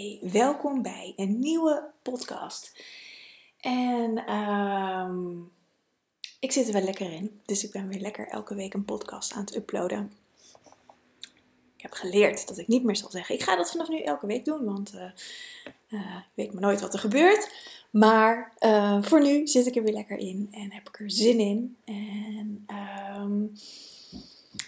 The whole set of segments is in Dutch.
Hey, welkom bij een nieuwe podcast. En ehm, ik zit er wel lekker in, dus ik ben weer lekker elke week een podcast aan het uploaden. Ik heb geleerd dat ik niet meer zal zeggen: ik ga dat vanaf nu elke week doen, want uh, uh, ik weet maar nooit wat er gebeurt. Maar uh, voor nu zit ik er weer lekker in en heb ik er zin in. En um,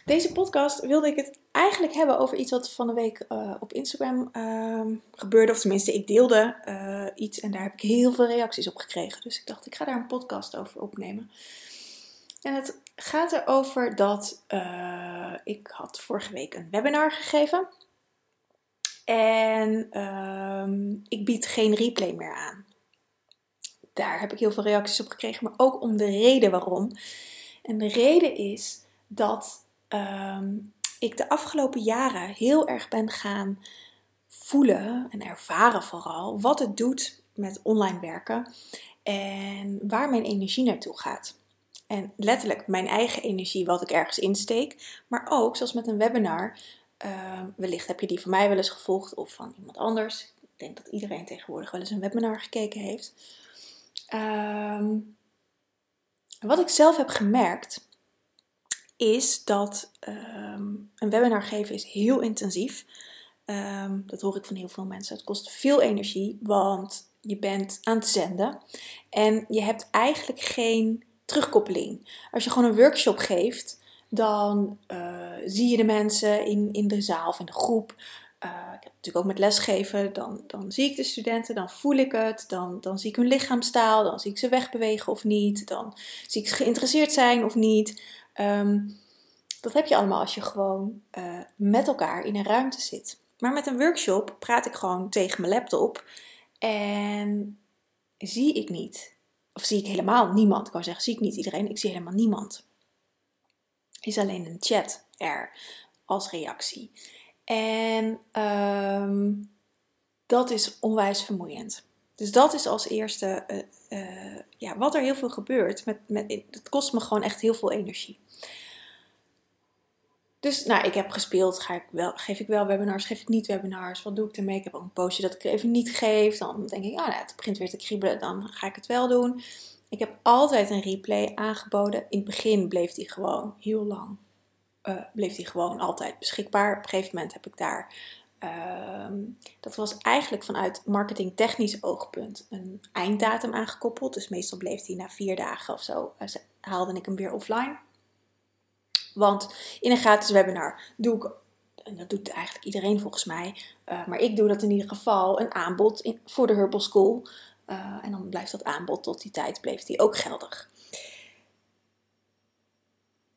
deze podcast wilde ik het eigenlijk hebben over iets wat van de week uh, op Instagram uh, gebeurde. Of tenminste, ik deelde uh, iets en daar heb ik heel veel reacties op gekregen. Dus ik dacht, ik ga daar een podcast over opnemen. En het gaat erover dat uh, ik had vorige week een webinar gegeven. En ehm, ik bied geen replay meer aan. Daar heb ik heel veel reacties op gekregen, maar ook om de reden waarom. En de reden is dat um, ik de afgelopen jaren heel erg ben gaan voelen en ervaren vooral wat het doet met online werken en waar mijn energie naartoe gaat. En letterlijk mijn eigen energie, wat ik ergens insteek, maar ook zoals met een webinar. Uh, wellicht heb je die van mij wel eens gevolgd of van iemand anders. Ik denk dat iedereen tegenwoordig wel eens een webinar gekeken heeft. Um, wat ik zelf heb gemerkt is dat um, een webinar geven is heel intensief. Um, dat hoor ik van heel veel mensen. Het kost veel energie, want je bent aan het zenden en je hebt eigenlijk geen terugkoppeling. Als je gewoon een workshop geeft, dan uh, zie je de mensen in, in de zaal of in de groep. Uh, ik heb natuurlijk ook met lesgeven, dan, dan zie ik de studenten, dan voel ik het, dan, dan zie ik hun lichaamstaal, dan zie ik ze wegbewegen of niet, dan zie ik ze geïnteresseerd zijn of niet. Um, dat heb je allemaal als je gewoon uh, met elkaar in een ruimte zit. Maar met een workshop praat ik gewoon tegen mijn laptop en zie ik niet, of zie ik helemaal niemand. Ik kan zeggen, zie ik niet iedereen, ik zie helemaal niemand. Is alleen een chat er als reactie. En um, dat is onwijs vermoeiend. Dus dat is als eerste uh, uh, ja, wat er heel veel gebeurt. Met, met, kost me gewoon echt heel veel energie. Dus nou, ik heb gespeeld. Ga ik wel, geef ik wel webinars, geef ik niet webinars? Wat doe ik ermee? Ik heb ook een postje dat ik even niet geef. Dan denk ik, oh, het begint weer te kriebelen, dan ga ik het wel doen. Ik heb altijd een replay aangeboden. In het begin bleef die gewoon heel lang. Uh, bleef die gewoon altijd beschikbaar. Op een gegeven moment heb ik daar uh, dat was eigenlijk vanuit marketingtechnisch oogpunt een einddatum aangekoppeld. Dus meestal bleef die na vier dagen of zo, uh, haalde ik hem weer offline. Want in een gratis webinar doe ik, en dat doet eigenlijk iedereen volgens mij, uh, maar ik doe dat in ieder geval, een aanbod voor de Herbal School. Uh, en dan blijft dat aanbod tot die tijd, bleef die ook geldig.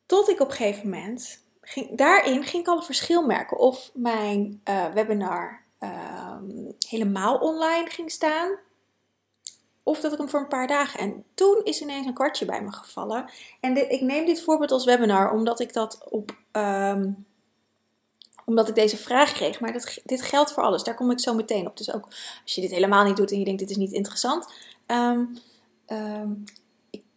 Tot ik op een gegeven moment, daarin ging ik al een verschil merken of mijn uh, webinar um, helemaal online ging staan of dat ik hem voor een paar dagen. En toen is ineens een kwartje bij me gevallen. En ik neem dit voorbeeld als webinar omdat ik dat op. Um, omdat ik deze vraag kreeg. Maar dat, dit geldt voor alles. Daar kom ik zo meteen op. Dus ook als je dit helemaal niet doet en je denkt dit is niet interessant. Um,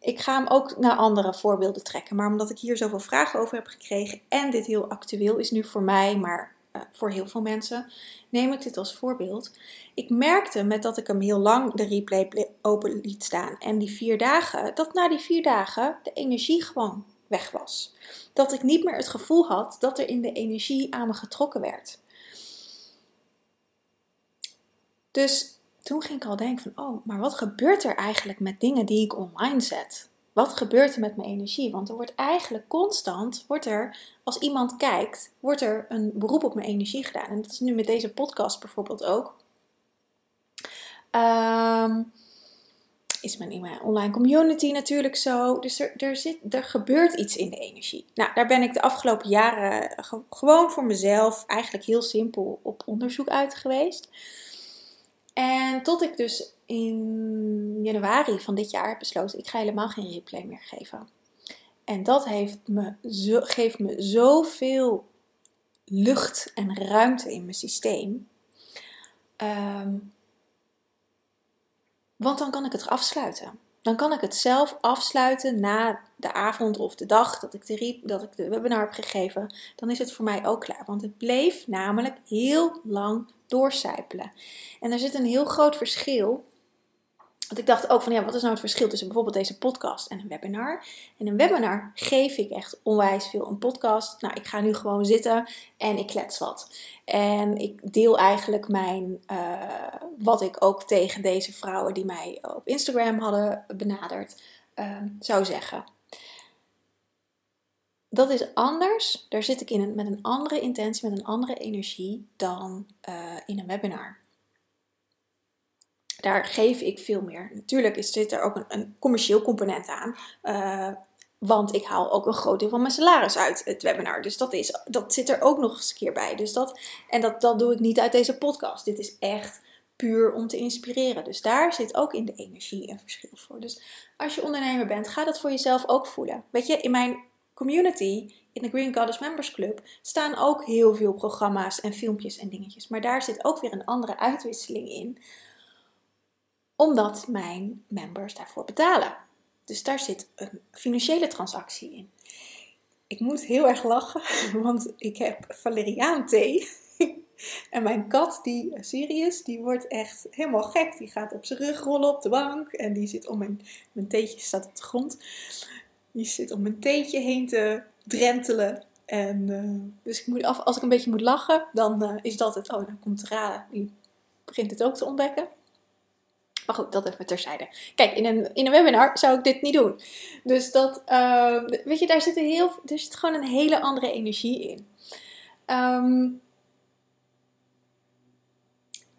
ik, ga hem ook naar andere voorbeelden trekken. Maar omdat ik hier zoveel vragen over heb gekregen. En dit heel actueel is nu voor mij. Maar uh, voor heel veel mensen neem ik dit als voorbeeld. Ik merkte met dat ik hem heel lang de replay open liet staan en die vier dagen, dat na die vier dagen de energie gewoon weg was. Dat ik niet meer het gevoel had dat er in de energie aan me getrokken werd. Dus toen ging ik al denken van, oh, maar wat gebeurt er eigenlijk met dingen die ik online zet? Wat gebeurt er met mijn energie? Want er wordt eigenlijk constant, wordt er, als iemand kijkt, wordt er een beroep op mijn energie gedaan. En dat is nu met deze podcast bijvoorbeeld ook. Um, is mijn, mijn online community natuurlijk zo. Dus er, er, zit, er gebeurt iets in de energie. Nou, daar ben ik de afgelopen jaren gewoon voor mezelf eigenlijk heel simpel op onderzoek uit geweest. En tot ik dus in januari van dit jaar heb besloten, ik ga helemaal geen replay meer geven. En dat heeft me zo, geeft me zoveel lucht en ruimte in mijn systeem. Um, want dan kan ik het afsluiten. Dan kan ik het zelf afsluiten na de avond of de dag dat ik de, dat ik de webinar heb gegeven. Dan is het voor mij ook klaar. Want het bleef namelijk heel lang doorcijpelen. En er zit een heel groot verschil want ik dacht ook van ja, wat is nou het verschil tussen bijvoorbeeld deze podcast en een webinar? In een webinar geef ik echt onwijs veel. Een podcast, nou ik ga nu gewoon zitten en ik klets wat. En ik deel eigenlijk mijn, uh, wat ik ook tegen deze vrouwen die mij op Instagram hadden benaderd, uh, zou zeggen. Dat is anders, daar zit ik in met een andere intentie, met een andere energie dan uh, in een webinar daar geef ik veel meer. Natuurlijk zit er ook een, een commercieel component aan. Uh, want ik haal ook een groot deel van mijn salaris uit het webinar. Dus dat, is, dat zit er ook nog eens een keer bij. Dus dat, en dat, dat doe ik niet uit deze podcast. Dit is echt puur om te inspireren. Dus daar zit ook in de energie een verschil voor. Dus als je ondernemer bent, ga dat voor jezelf ook voelen. Weet je, in mijn community, in de Green Goddess Members Club, staan ook heel veel programma's en filmpjes en dingetjes. Maar daar zit ook weer een andere uitwisseling in omdat mijn members daarvoor betalen. Dus daar zit een financiële transactie in. Ik moet heel erg lachen, want ik heb valeriaan thee. En mijn kat, die Sirius, die wordt echt helemaal gek. Die gaat op zijn rug rollen op de bank. En die zit om mijn, mijn theetje staat op de grond. Die zit om mijn theetje heen te drentelen. En uh, dus ik moet af, als ik een beetje moet lachen, dan uh, is dat het. Oh, dan komt Ra, die begint het ook te ontdekken. Maar goed, dat even terzijde. Kijk, in een, in een webinar zou ik dit niet doen. Dus dat, uh, weet je, daar zit, heel, er zit gewoon een hele andere energie in. Um,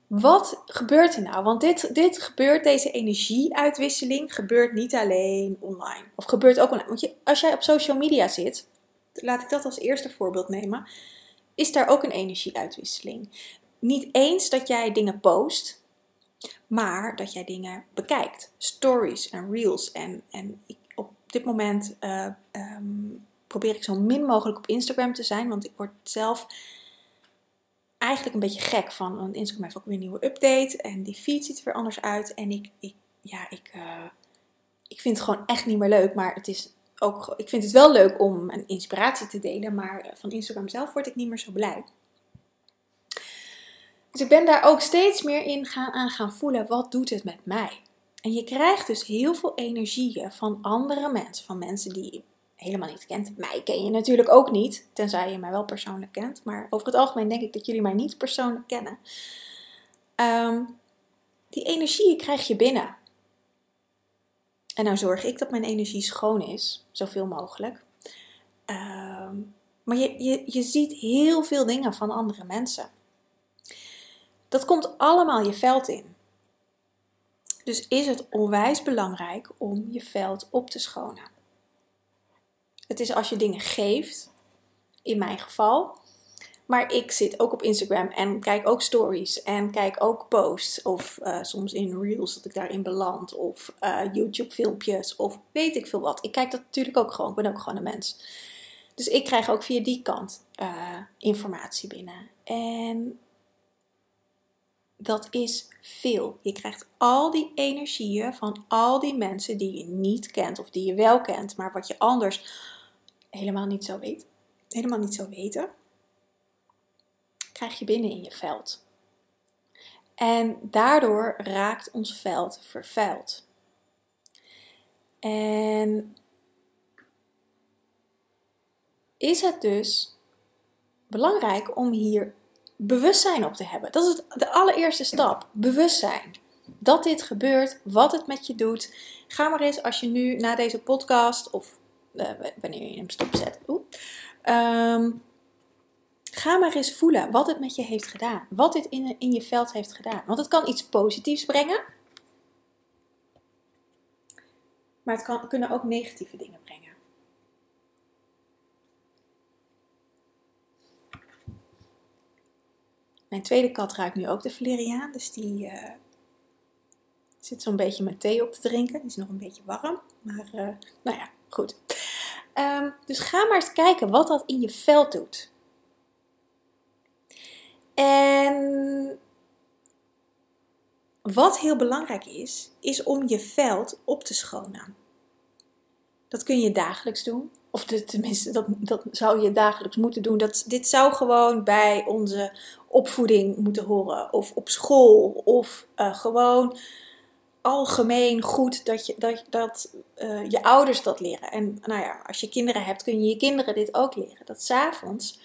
wat gebeurt er nou? Want dit, dit gebeurt, deze energieuitwisseling gebeurt niet alleen online. Of gebeurt ook online. Want je, als jij op social media zit, laat ik dat als eerste voorbeeld nemen, is daar ook een energieuitwisseling. Niet eens dat jij dingen post, maar dat jij dingen bekijkt. Stories en reels. En, en op dit moment uh, um, probeer ik zo min mogelijk op Instagram te zijn, want ik word zelf eigenlijk een beetje gek van. Want Instagram heeft ook weer een nieuwe update en die feed ziet er weer anders uit. En ik, ja, ik, uh, ik vind het gewoon echt niet meer leuk, maar het is ook, ik vind het wel leuk om een inspiratie te delen, maar van Instagram zelf word ik niet meer zo blij. Dus ik ben daar ook steeds meer in gaan, aan gaan voelen, wat doet het met mij? En je krijgt dus heel veel energieën van andere mensen, van mensen die helemaal niet kent. Mij ken je natuurlijk ook niet, tenzij je mij wel persoonlijk kent. Maar over het algemeen denk ik dat jullie mij niet persoonlijk kennen. Um, die energieën krijg je binnen. En nou zorg ik dat mijn energie schoon is, zoveel mogelijk. Um, maar je, je, je ziet heel veel dingen van andere mensen. Dat komt allemaal je veld in. Dus is het onwijs belangrijk om je veld op te schonen. Het is als je dingen geeft, in mijn geval. Maar ik zit ook op Instagram en kijk ook stories en kijk ook posts. Of uh, soms in reels dat ik daarin beland. Of uh, YouTube filmpjes of weet ik veel wat. Ik kijk dat natuurlijk ook gewoon. Ik ben ook gewoon een mens. Dus ik krijg ook via die kant uh, informatie binnen. En dat is veel. Je krijgt al die energieën van al die mensen die je niet kent of die je wel kent, maar wat je anders helemaal niet zou weten. Helemaal niet zou weten. Krijg je binnen in je veld. En daardoor raakt ons veld vervuild. En is het dus belangrijk om hier bewustzijn op te hebben. Dat is de allereerste stap. Bewustzijn. Dat dit gebeurt, wat het met je doet. Ga maar eens als je nu na deze podcast of uh, wanneer je hem stopzet. Um, ga maar eens voelen wat het met je heeft gedaan. Wat dit in, in je veld heeft gedaan. Want het kan iets positiefs brengen. Maar het kan, kunnen ook negatieve dingen brengen. Mijn tweede kat ruikt nu ook de valeriaan. Dus die uh, zit zo'n beetje met thee op te drinken. Die is nog een beetje warm. Maar uh, nou ja, goed. Um, dus ga maar eens kijken wat dat in je veld doet. En wat heel belangrijk is, is om je veld op te schonen. Dat kun je dagelijks doen. Of tenminste, dat, dat zou je dagelijks moeten doen. Dat, dit zou gewoon bij onze opvoeding moeten horen. Of op school. Of uh, gewoon algemeen goed dat, je, dat, dat uh, je ouders dat leren. En nou ja, als je kinderen hebt, kun je je kinderen dit ook leren. Dat s'avonds,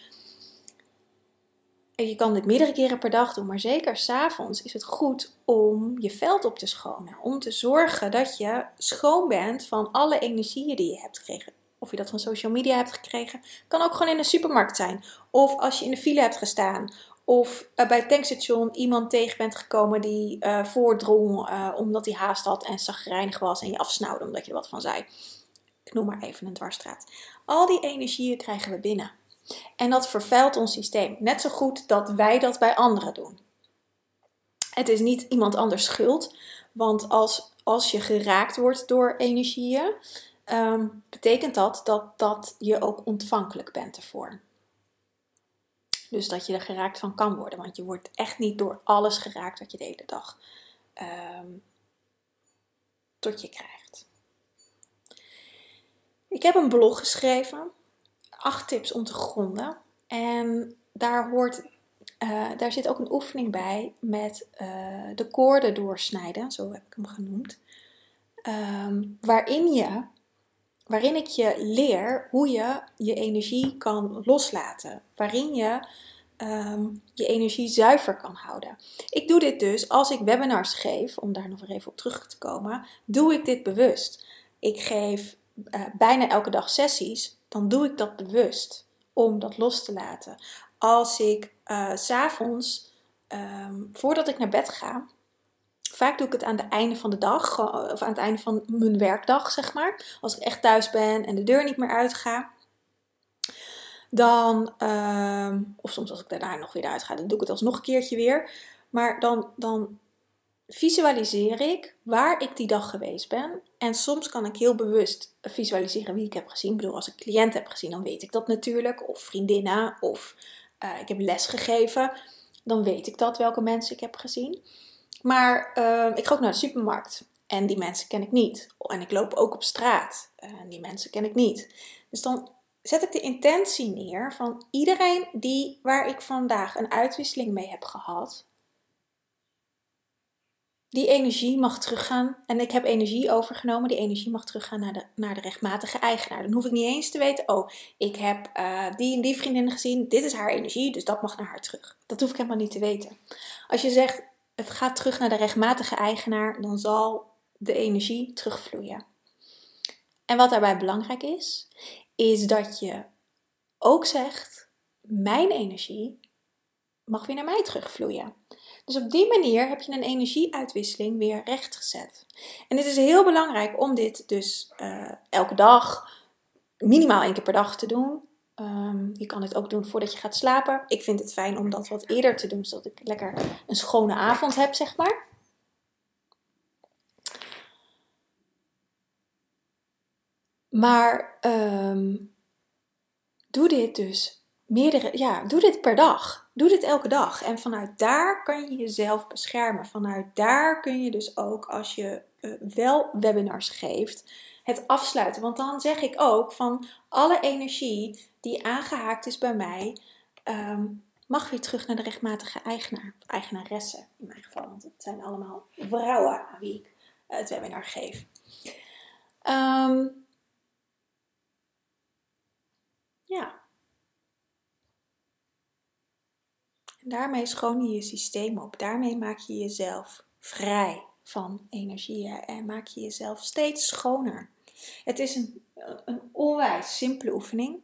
en je kan dit meerdere keren per dag doen, maar zeker s'avonds is het goed om je veld op te schonen. Om te zorgen dat je schoon bent van alle energieën die je hebt gekregen. Of je dat van social media hebt gekregen, kan ook gewoon in de supermarkt zijn. Of als je in de file hebt gestaan. Of uh, bij het tankstation iemand tegen bent gekomen die uh, voordrong uh, omdat hij haast had en zagrijnig was en je afsnauwde omdat je er wat van zei. Ik noem maar even een dwarsstraat. Al die energieën krijgen we binnen. En dat vervuilt ons systeem. Net zo goed dat wij dat bij anderen doen. Het is niet iemand anders schuld, want als, als je geraakt wordt door energieën, um, betekent dat, dat dat je ook ontvankelijk bent ervoor. Dus dat je er geraakt van kan worden. Want je wordt echt niet door alles geraakt wat je de hele dag um, tot je krijgt. Ik heb een blog geschreven. Acht tips om te gronden. En daar, hoort, uh, daar zit ook een oefening bij met uh, de koorden doorsnijden. Zo heb ik hem genoemd. Um, waarin je waarin ik je leer hoe je je energie kan loslaten. Waarin je um, je energie zuiver kan houden. Ik doe dit dus als ik webinars geef, om daar nog even op terug te komen, doe ik dit bewust. Ik geef uh, bijna elke dag sessies, dan doe ik dat bewust om dat los te laten. Als ik uh, s'avonds, um, voordat ik naar bed ga, Vaak doe ik het aan het einde van de dag, of aan het einde van mijn werkdag, zeg maar. Als ik echt thuis ben en de deur niet meer uitga. Dan, ehm, of soms als ik daarna nog weer uitga, dan doe ik het alsnog een keertje weer. Maar dan, dan visualiseer ik waar ik die dag geweest ben. En soms kan ik heel bewust visualiseren wie ik heb gezien. Ik bedoel, als ik cliënt heb gezien, dan weet ik dat natuurlijk. Of vriendinnen, of uh, ik heb les gegeven. Dan weet ik dat, welke mensen ik heb gezien. Maar uh, ik ga ook naar de supermarkt. En die mensen ken ik niet. En ik loop ook op straat. En die mensen ken ik niet. Dus dan zet ik de intentie neer van iedereen die, waar ik vandaag een uitwisseling mee heb gehad. Die energie mag teruggaan. En ik heb energie overgenomen. Die energie mag teruggaan naar de, naar de rechtmatige eigenaar. Dan hoef ik niet eens te weten. Oh, ik heb uh, die en die vriendin gezien. Dit is haar energie. Dus dat mag naar haar terug. Dat hoef ik helemaal niet te weten. Als je zegt het gaat terug naar de rechtmatige eigenaar, dan zal de energie terugvloeien. En wat daarbij belangrijk is, is dat je ook zegt: mijn energie mag weer naar mij terugvloeien. Dus op die manier heb je een energieuitwisseling weer rechtgezet. En het is heel belangrijk om dit dus uh, elke dag, minimaal één keer per dag te doen. Um, je kan dit ook doen voordat je gaat slapen. Ik vind het fijn om dat wat eerder te doen, zodat ik lekker een schone avond heb, zeg maar. Maar um, doe dit dus meerdere, ja, doe dit per dag. Doe dit elke dag. En vanuit daar kan je jezelf beschermen. Vanuit daar kun je dus ook, als je uh, wel webinars geeft, het afsluiten. Want dan zeg ik ook van alle energie die aangehaakt is bij mij, um, mag weer terug naar de rechtmatige eigenaar. Of eigenaresse in mijn geval, want het zijn allemaal vrouwen aan wie ik het webinar geef. Um, ja. En daarmee schoon je je systeem op. Daarmee maak je jezelf vrij van energieën en maak je jezelf steeds schoner. Het is een, een onwijs simpele oefening.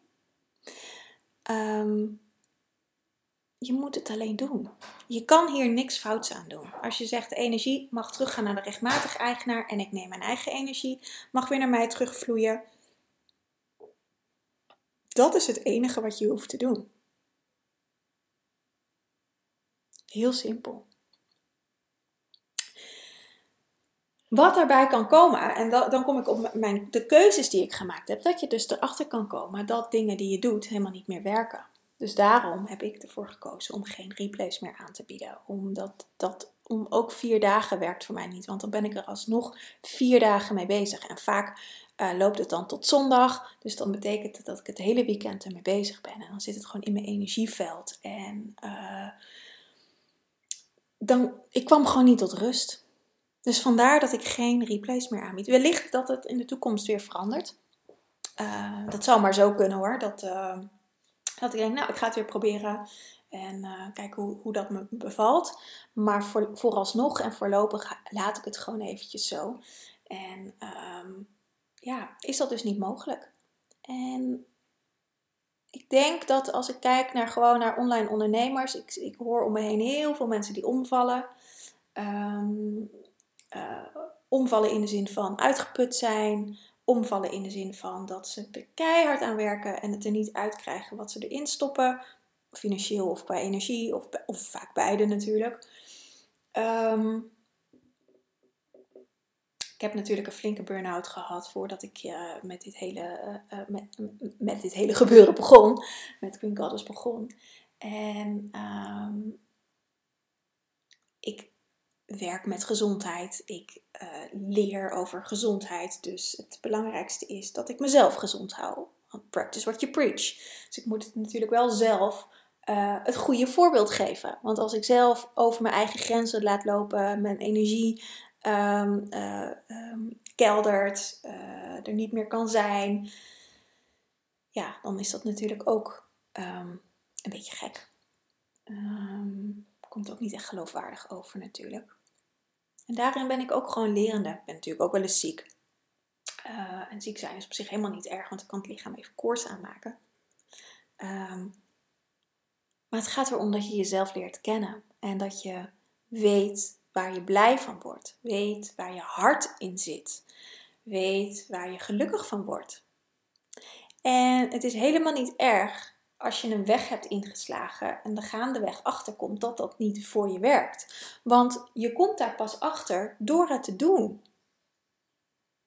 Um, je moet het alleen doen. Je kan hier niks fouts aan doen. Als je zegt de energie mag teruggaan naar de rechtmatige eigenaar en ik neem mijn eigen energie, mag weer naar mij terugvloeien. Dat is het enige wat je hoeft te doen. Heel simpel. Wat daarbij kan komen, en dan kom ik op mijn, de keuzes die ik gemaakt heb, dat je dus erachter kan komen dat dingen die je doet helemaal niet meer werken. Dus daarom heb ik ervoor gekozen om geen replays meer aan te bieden. Omdat dat om ook vier dagen werkt voor mij niet. Want dan ben ik er alsnog vier dagen mee bezig. En vaak uh, loopt het dan tot zondag. Dus dan betekent het dat ik het hele weekend ermee bezig ben. En dan zit het gewoon in mijn energieveld. En uh, dan, ik kwam gewoon niet tot rust. Dus vandaar dat ik geen replays meer aanbied. Wellicht dat het in de toekomst weer verandert. Uh, dat zou maar zo kunnen hoor. Dat, dat ik denk, nou, ik ga het weer proberen. En uh, kijken hoe, hoe dat me bevalt. Maar voor, vooralsnog en voorlopig laat ik het gewoon eventjes zo. En um, ja, is dat dus niet mogelijk. En ik denk dat als ik kijk naar gewoon naar online ondernemers, ik, ik hoor om me heen heel veel mensen die omvallen. Um, uh, omvallen in de zin van uitgeput zijn, omvallen in de zin van dat ze er keihard aan werken en het er niet uitkrijgen wat ze erin stoppen, financieel of bij energie, of, of vaak beide natuurlijk. Um, ik heb natuurlijk een flinke burn-out gehad voordat ik uh, met, dit hele, uh, met, dit hele gebeuren begon. Met Queen Goddess begon. En um, ik werk met gezondheid. Ik uh, leer over gezondheid. Dus het belangrijkste is dat ik mezelf gezond hou. Practice what you preach. Dus ik moet het natuurlijk wel zelf uh, het goede voorbeeld geven. Want als ik zelf over mijn eigen grenzen laat lopen, mijn energie um, uh, um, keldert, er niet meer kan zijn, ja, dan is dat natuurlijk ook um, een beetje gek. Komt ook niet echt geloofwaardig over natuurlijk. En daarin ben ik ook gewoon lerende. Ik ben natuurlijk ook wel eens ziek. Uh, en ziek zijn is op zich helemaal niet erg, want dan kan het lichaam even koorts aanmaken. maar het gaat erom dat je jezelf leert kennen en dat je weet waar je blij van wordt. Weet waar je hart in zit. Weet waar je gelukkig van wordt. En het is helemaal niet erg als je een weg hebt ingeslagen en er gaandeweg achterkomt dat dat niet voor je werkt. Want je komt daar pas achter door het te doen.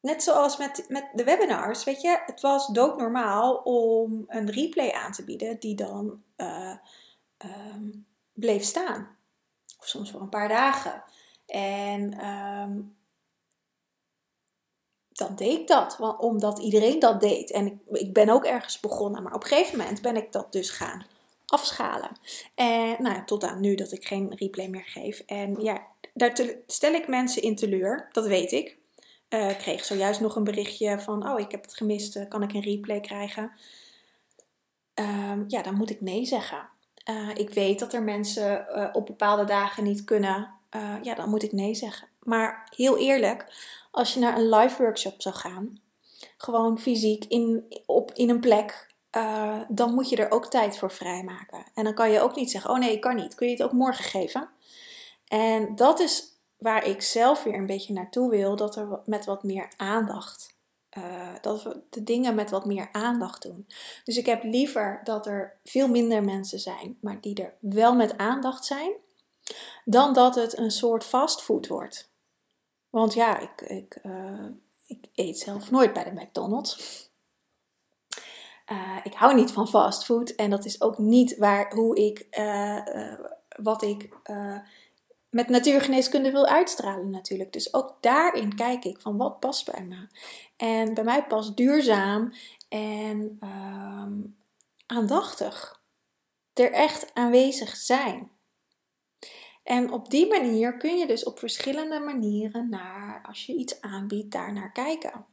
Net zoals met, met de webinars, weet je, het was doodnormaal om een replay aan te bieden die dan uh, um, bleef staan. Of soms voor een paar dagen. En um, dan deed ik dat, omdat iedereen dat deed. En ik, ik, ben ook ergens begonnen, maar op een gegeven moment ben ik dat dus gaan afschalen. En nou ja, tot aan nu dat ik geen replay meer geef. En ja, daar stel ik mensen in teleur, dat weet ik. Uh, kreeg zojuist nog een berichtje van, oh ik heb het gemist, uh, kan ik een replay krijgen? Uh, ja, dan moet ik nee zeggen. Uh, ik weet dat er mensen op bepaalde dagen niet kunnen ja, dan moet ik nee zeggen. Maar heel eerlijk, als je naar een live workshop zou gaan, gewoon fysiek in, op, in een plek, uh, dan moet je er ook tijd voor vrijmaken. En dan kan je ook niet zeggen: Oh nee, ik kan niet. Kun je het ook morgen geven? En dat is waar ik zelf weer een beetje naartoe wil: dat er met wat meer aandacht. Uh, dat we de dingen met wat meer aandacht doen. Dus ik heb liever dat er veel minder mensen zijn, maar die er wel met aandacht zijn dan dat het een soort fastfood wordt. Want ja, ik, ik, uh, ik eet zelf nooit bij de McDonald's. Uh, ik hou niet van fastfood en dat is ook niet waar, hoe ik, uh, wat ik met natuurgeneeskunde wil uitstralen natuurlijk. Dus ook daarin kijk ik van wat past bij me. En bij mij past duurzaam en ehm, aandachtig. Er echt aanwezig zijn. En op die manier kun je dus op verschillende manieren naar, als je iets aanbiedt, daar naar kijken.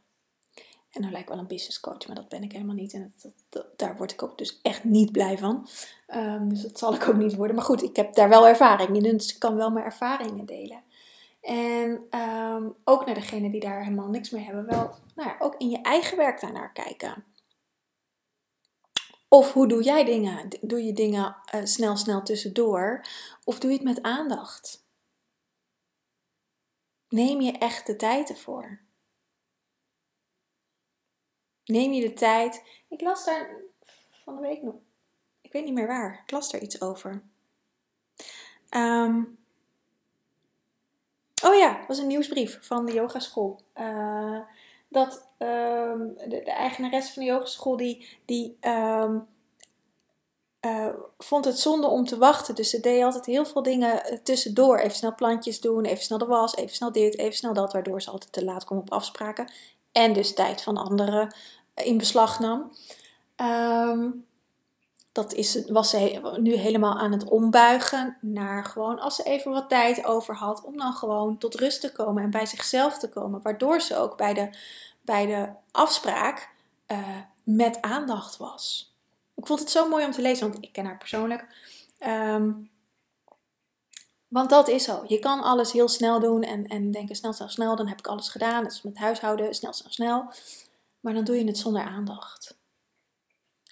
En dan lijkt wel een business coach, maar dat ben ik helemaal niet. En daar word ik ook dus echt niet blij van. Um, dus dat zal ik ook niet worden. Maar goed, ik heb daar wel ervaring in, dus ik kan wel mijn ervaringen delen. En um, ook naar degenen die daar helemaal niks mee hebben, wel nou ja, ook in je eigen werk daarnaar kijken. Of hoe doe jij dingen? Doe je dingen uh, snel, snel tussendoor? Of doe je het met aandacht? Neem je echt de tijd ervoor. Neem je de tijd. Ik las daar van de week nog. Ik weet niet meer waar. Ik las daar iets over. Um, oh ja, dat was een nieuwsbrief van de yogaschool. Uh, dat um, de, de, eigenares van de yogeschool die, die um, uh, vond het zonde om te wachten. Dus ze deed altijd heel veel dingen tussendoor. Even snel plantjes doen, even snel de was, even snel dit, even snel dat. Waardoor ze altijd te laat kwam op afspraken. En dus tijd van anderen in beslag nam. Um, dat is, was ze nu helemaal aan het ombuigen naar gewoon als ze even wat tijd over had, om dan gewoon tot rust te komen en bij zichzelf te komen. Waardoor ze ook bij de, bij de afspraak uh, met aandacht was. Ik vond het zo mooi om te lezen, want ik ken haar persoonlijk. Um, want dat is zo. Je kan alles heel snel doen en, en denken snel, snel, snel. Dan heb ik alles gedaan. Dat is met huishouden, snel, snel, snel. Maar dan doe je het zonder aandacht.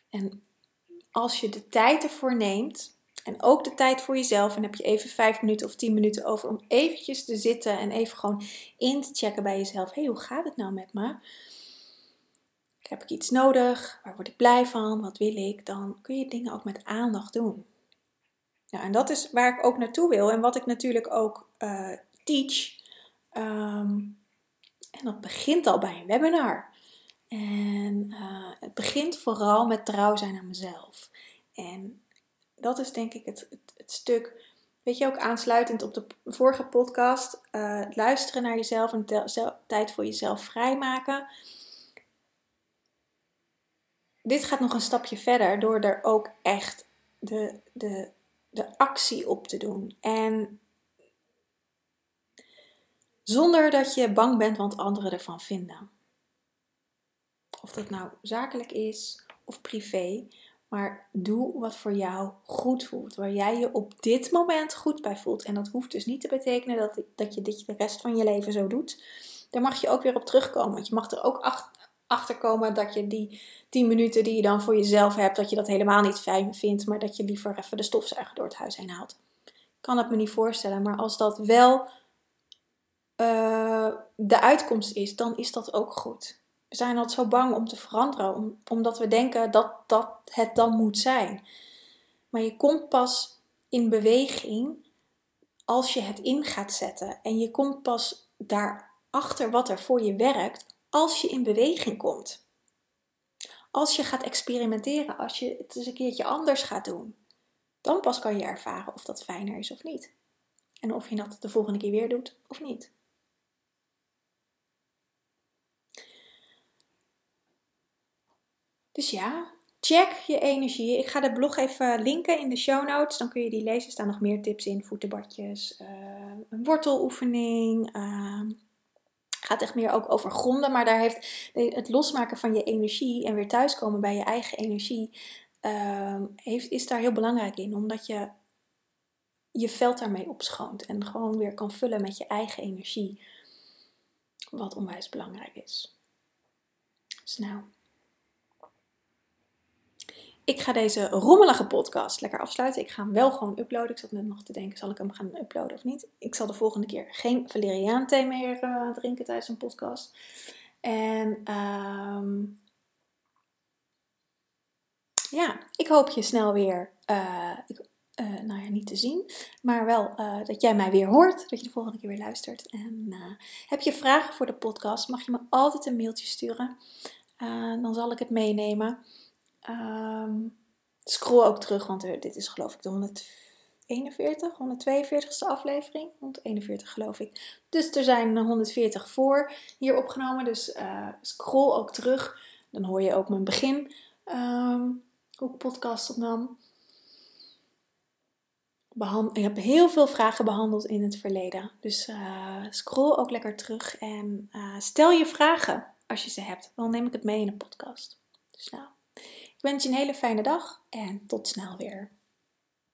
En als je de tijd ervoor neemt, en ook de tijd voor jezelf, en heb je even vijf minuten of tien minuten over om eventjes te zitten en even gewoon in te checken bij jezelf. Hé, hey, hoe gaat het nou met me? Heb ik iets nodig? Waar word ik blij van? Wat wil ik? Dan kun je dingen ook met aandacht doen. Ja, en dat is waar ik ook naartoe wil en wat ik natuurlijk ook uh, teach. Ehm, en dat begint al bij een webinar. En uh, het begint vooral met trouw zijn aan mezelf. En dat is denk ik het, het, stuk, weet je ook aansluitend op de vorige podcast, uh, luisteren naar jezelf en tijd voor jezelf vrijmaken. Dit gaat nog een stapje verder door er ook echt de, de, de actie op te doen. En zonder dat je bang bent wat anderen ervan vinden. Of dat nou zakelijk is of privé. Maar doe wat voor jou goed voelt. Waar jij je op dit moment goed bij voelt. En dat hoeft dus niet te betekenen dat, dat je dit de rest van je leven zo doet. Daar mag je ook weer op terugkomen. Want je mag er ook achter komen dat je die 10 minuten die je dan voor jezelf hebt, dat je dat helemaal niet fijn vindt. Maar dat je liever even de stofzuiger door het huis heen haalt. Ik kan het me niet voorstellen. Maar als dat wel uh, de uitkomst is, dan is dat ook goed. We zijn altijd zo bang om te veranderen, omdat we denken dat, dat het dan moet zijn. Maar je komt pas in beweging als je het in gaat zetten. En je komt pas daarachter wat er voor je werkt als je in beweging komt. Als je gaat experimenteren, als je het eens een keertje anders gaat doen. Dan pas kan je ervaren of dat fijner is of niet. En of je dat de volgende keer weer doet of niet. Dus ja, check je energie. Ik ga de blog even linken in de show notes. Dan kun je die lezen. Er staan nog meer tips in. Voetenbadjes, uh, een worteloefening. Uh, gaat echt meer ook over gronden. Maar daar heeft het losmaken van je energie en weer thuiskomen bij je eigen energie. Uh, heeft, is daar heel belangrijk in. Omdat je je veld daarmee opschoont. En gewoon weer kan vullen met je eigen energie. Wat onwijs belangrijk is. Dus nou, ik ga deze rommelige podcast lekker afsluiten. Ik ga hem wel gewoon uploaden. Ik zat net nog te denken, zal ik hem gaan uploaden of niet? Ik zal de volgende keer geen valeriaan thee meer uh, drinken tijdens een podcast. En um, ja, ik hoop je snel weer, ik, uh, nou ja, niet te zien, maar wel dat jij mij weer hoort, dat je de volgende keer weer luistert. En heb je vragen voor de podcast, mag je me altijd een mailtje sturen. dan zal ik het meenemen. Um, scroll ook terug, want dit is geloof ik de 141, 142ste aflevering. 141 geloof ik. Dus er zijn 140 voor hier opgenomen. Dus uh, scroll ook terug. Dan hoor je ook mijn begin. Um, hoe ik podcast opnam. Ik heb heel veel vragen behandeld in het verleden. Dus uh, scroll ook lekker terug en stel je vragen als je ze hebt. Dan neem ik het mee in een podcast. Dus nou. Wens je een hele fijne dag en tot snel weer.